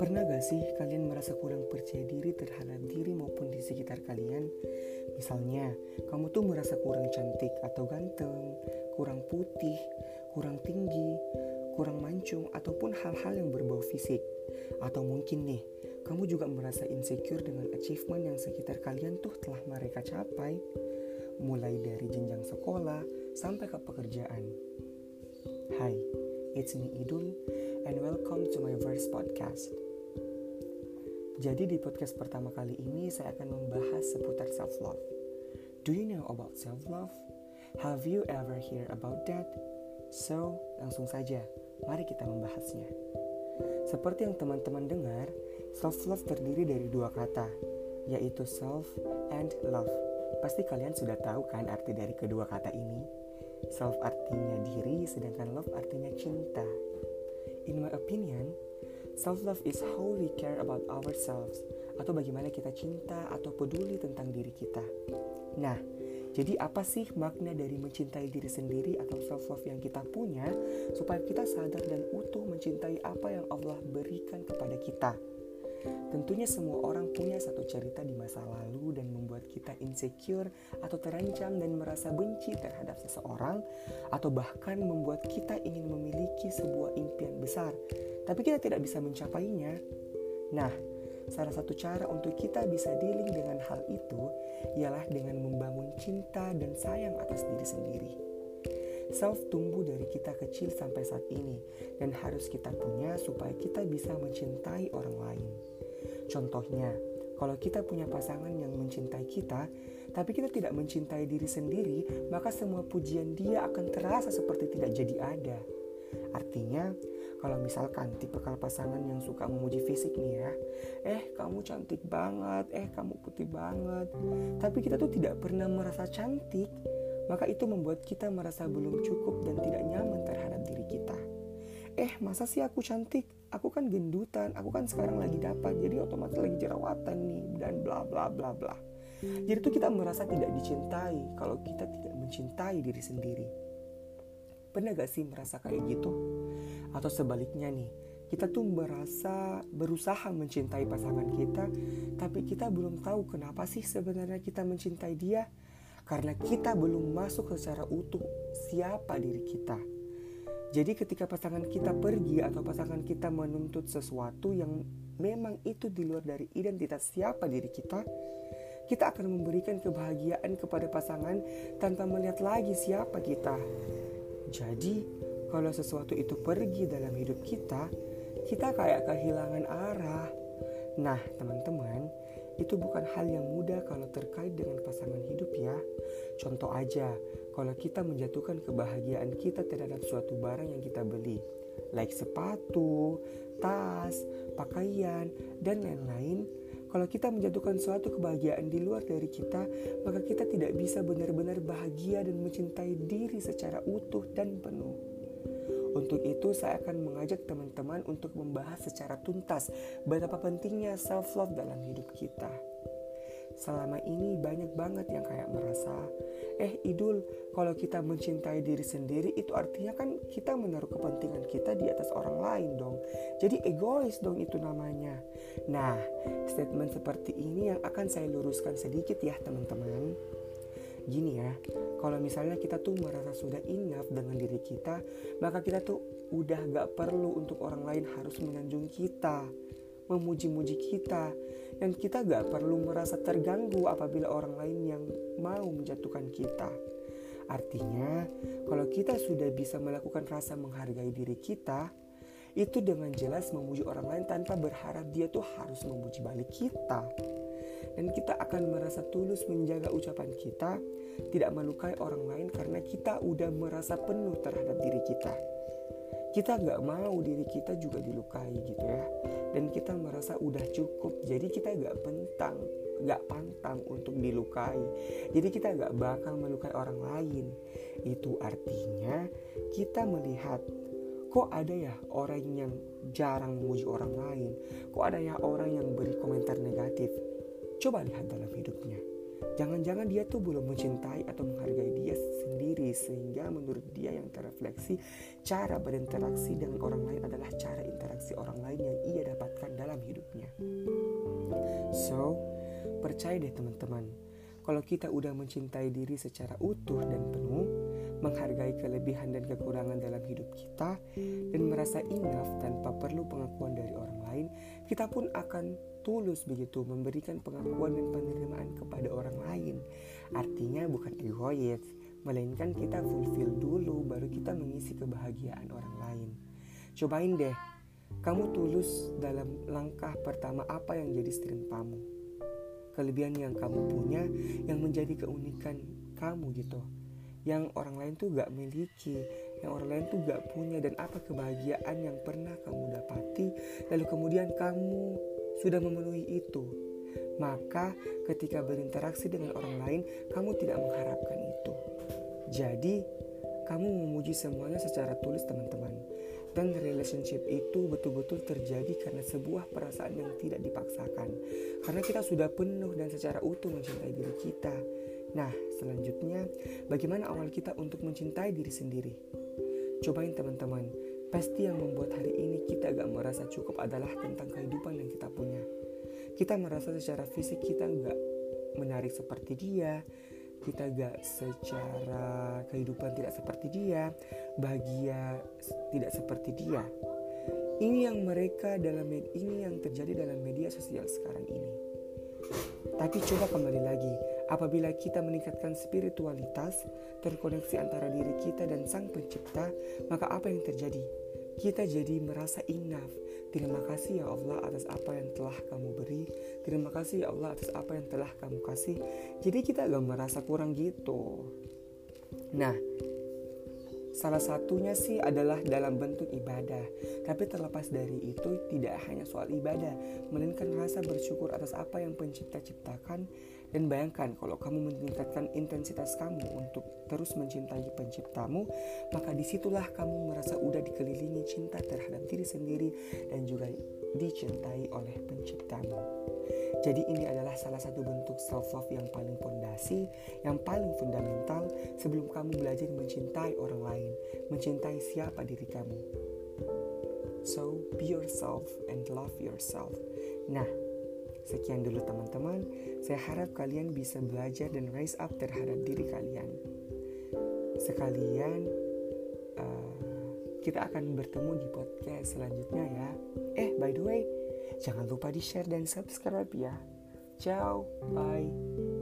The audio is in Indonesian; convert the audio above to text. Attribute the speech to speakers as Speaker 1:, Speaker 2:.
Speaker 1: Pernah gak sih kalian merasa kurang percaya diri terhadap diri maupun di sekitar kalian? Misalnya, kamu tuh merasa kurang cantik atau ganteng, kurang putih, kurang tinggi, kurang mancung, ataupun hal-hal yang berbau fisik. Atau mungkin nih, kamu juga merasa insecure dengan achievement yang sekitar kalian tuh telah mereka capai. Mulai dari jenjang sekolah sampai ke pekerjaan. Hai, it's me Idul and welcome to my Verse Podcast. Jadi di podcast pertama kali ini saya akan membahas seputar self-love. Do you know about self-love? Have you ever hear about that? So, langsung saja, mari kita membahasnya. Seperti yang teman-teman dengar, self-love terdiri dari dua kata, yaitu self and love. Pasti kalian sudah tahu kan arti dari kedua kata ini? Self artinya diri, sedangkan love artinya cinta. In my opinion, Self-love is how we care about ourselves atau bagaimana kita cinta atau peduli tentang diri kita. Nah, jadi apa sih makna dari mencintai diri sendiri atau self-love yang kita punya supaya kita sadar dan utuh mencintai apa yang Allah berikan kepada kita? Tentunya semua orang punya satu cerita di masa lalu dan membuat kita insecure atau terancam dan merasa benci terhadap seseorang atau bahkan membuat kita ingin memiliki sebuah impian besar tapi kita tidak bisa mencapainya. Nah, salah satu cara untuk kita bisa dealing dengan hal itu ialah dengan membangun cinta dan sayang atas diri sendiri. Self tumbuh dari kita kecil sampai saat ini dan harus kita punya supaya kita bisa mencintai orang lain. Contohnya, kalau kita punya pasangan yang mencintai kita, tapi kita tidak mencintai diri sendiri, maka semua pujian dia akan terasa seperti tidak jadi ada. Artinya, kalau misalkan tipe kal pasangan yang suka memuji fisik nih ya, eh kamu cantik banget, eh kamu putih banget, tapi kita tuh tidak pernah merasa cantik, maka itu membuat kita merasa belum cukup dan tidak nyaman. Eh masa sih aku cantik? Aku kan gendutan, aku kan sekarang lagi dapat, jadi otomatis lagi jerawatan nih dan bla bla bla bla. Jadi tuh kita merasa tidak dicintai kalau kita tidak mencintai diri sendiri. Pernah gak sih merasa kayak gitu? Atau sebaliknya nih, kita tuh merasa berusaha mencintai pasangan kita, tapi kita belum tahu kenapa sih sebenarnya kita mencintai dia. Karena kita belum masuk secara utuh siapa diri kita. Jadi ketika pasangan kita pergi atau pasangan kita menuntut sesuatu yang memang itu di luar dari identitas siapa diri kita, kita akan memberikan kebahagiaan kepada pasangan tanpa melihat lagi siapa kita. Jadi, kalau sesuatu itu pergi dalam hidup kita, kita kayak kehilangan arah. Nah, teman-teman, itu bukan hal yang mudah kalau terkait dengan pasangan hidup ya. Contoh aja, kalau kita menjatuhkan kebahagiaan kita terhadap suatu barang yang kita beli, like sepatu, tas, pakaian, dan lain-lain, kalau kita menjatuhkan suatu kebahagiaan di luar dari kita, maka kita tidak bisa benar-benar bahagia dan mencintai diri secara utuh dan penuh. Untuk itu, saya akan mengajak teman-teman untuk membahas secara tuntas betapa pentingnya self-love dalam hidup kita selama ini banyak banget yang kayak merasa eh idul kalau kita mencintai diri sendiri itu artinya kan kita menaruh kepentingan kita di atas orang lain dong. Jadi egois dong itu namanya. Nah statement seperti ini yang akan saya luruskan sedikit ya teman-teman. Gini ya kalau misalnya kita tuh merasa sudah enough dengan diri kita maka kita tuh udah gak perlu untuk orang lain harus menyanjung kita memuji-muji kita dan kita gak perlu merasa terganggu apabila orang lain yang mau menjatuhkan kita. Artinya, kalau kita sudah bisa melakukan rasa menghargai diri kita, itu dengan jelas memuji orang lain tanpa berharap dia tuh harus memuji balik kita. Dan kita akan merasa tulus menjaga ucapan kita, tidak melukai orang lain karena kita udah merasa penuh terhadap diri kita kita nggak mau diri kita juga dilukai gitu ya. Dan kita merasa udah cukup. Jadi kita nggak pentang nggak pantang untuk dilukai. Jadi kita nggak bakal melukai orang lain. Itu artinya kita melihat kok ada ya orang yang jarang memuji orang lain? Kok ada ya orang yang beri komentar negatif? Coba lihat dalam hidupnya Jangan-jangan dia tuh belum mencintai atau menghargai dia sendiri sehingga menurut dia yang terefleksi cara berinteraksi dengan orang lain adalah cara interaksi orang lain yang ia dapatkan dalam hidupnya. So, percaya deh teman-teman, kalau kita udah mencintai diri secara utuh dan penuh, menghargai kelebihan dan kekurangan dalam hidup kita, dan merasa enough tanpa perlu pengakuan dari orang lain, kita pun akan tulus begitu memberikan pengakuan dan penerimaan kepada orang lain. Artinya bukan egois, melainkan kita fulfill dulu baru kita mengisi kebahagiaan orang lain. Cobain deh, kamu tulus dalam langkah pertama apa yang jadi strength kamu. Kelebihan yang kamu punya yang menjadi keunikan kamu gitu. Yang orang lain tuh gak miliki, yang orang lain tuh gak punya dan apa kebahagiaan yang pernah kamu dapati lalu kemudian kamu sudah memenuhi itu, maka ketika berinteraksi dengan orang lain, kamu tidak mengharapkan itu. Jadi, kamu memuji semuanya secara tulis, teman-teman. Dan relationship itu betul-betul terjadi karena sebuah perasaan yang tidak dipaksakan. Karena kita sudah penuh dan secara utuh mencintai diri kita. Nah, selanjutnya, bagaimana awal kita untuk mencintai diri sendiri? Cobain teman-teman, Pasti yang membuat hari ini kita gak merasa cukup adalah tentang kehidupan yang kita punya. Kita merasa secara fisik kita gak menarik seperti dia, kita gak secara kehidupan tidak seperti dia, bahagia tidak seperti dia. Ini yang mereka dalam ini yang terjadi dalam media sosial sekarang ini. Tapi coba kembali lagi, apabila kita meningkatkan spiritualitas, terkoneksi antara diri kita dan Sang Pencipta, maka apa yang terjadi? Kita jadi merasa enough. Terima kasih ya Allah atas apa yang telah kamu beri. Terima kasih ya Allah atas apa yang telah kamu kasih. Jadi kita gak merasa kurang gitu. Nah, Salah satunya sih adalah dalam bentuk ibadah. Tapi terlepas dari itu tidak hanya soal ibadah, melainkan rasa bersyukur atas apa yang pencipta ciptakan dan bayangkan kalau kamu meningkatkan intensitas kamu untuk terus mencintai penciptamu, maka di situlah kamu merasa udah dikelilingi cinta terhadap diri sendiri dan juga dicintai oleh penciptamu. Jadi ini adalah salah satu bentuk self love yang paling fondasi, yang paling fundamental sebelum kamu belajar mencintai orang lain, mencintai siapa diri kamu. So, be yourself and love yourself. Nah, Sekian dulu teman-teman, saya harap kalian bisa belajar dan rise up terhadap diri kalian. Sekalian, uh, kita akan bertemu di podcast selanjutnya ya. Eh, by the way, jangan lupa di share dan subscribe ya. Ciao, bye.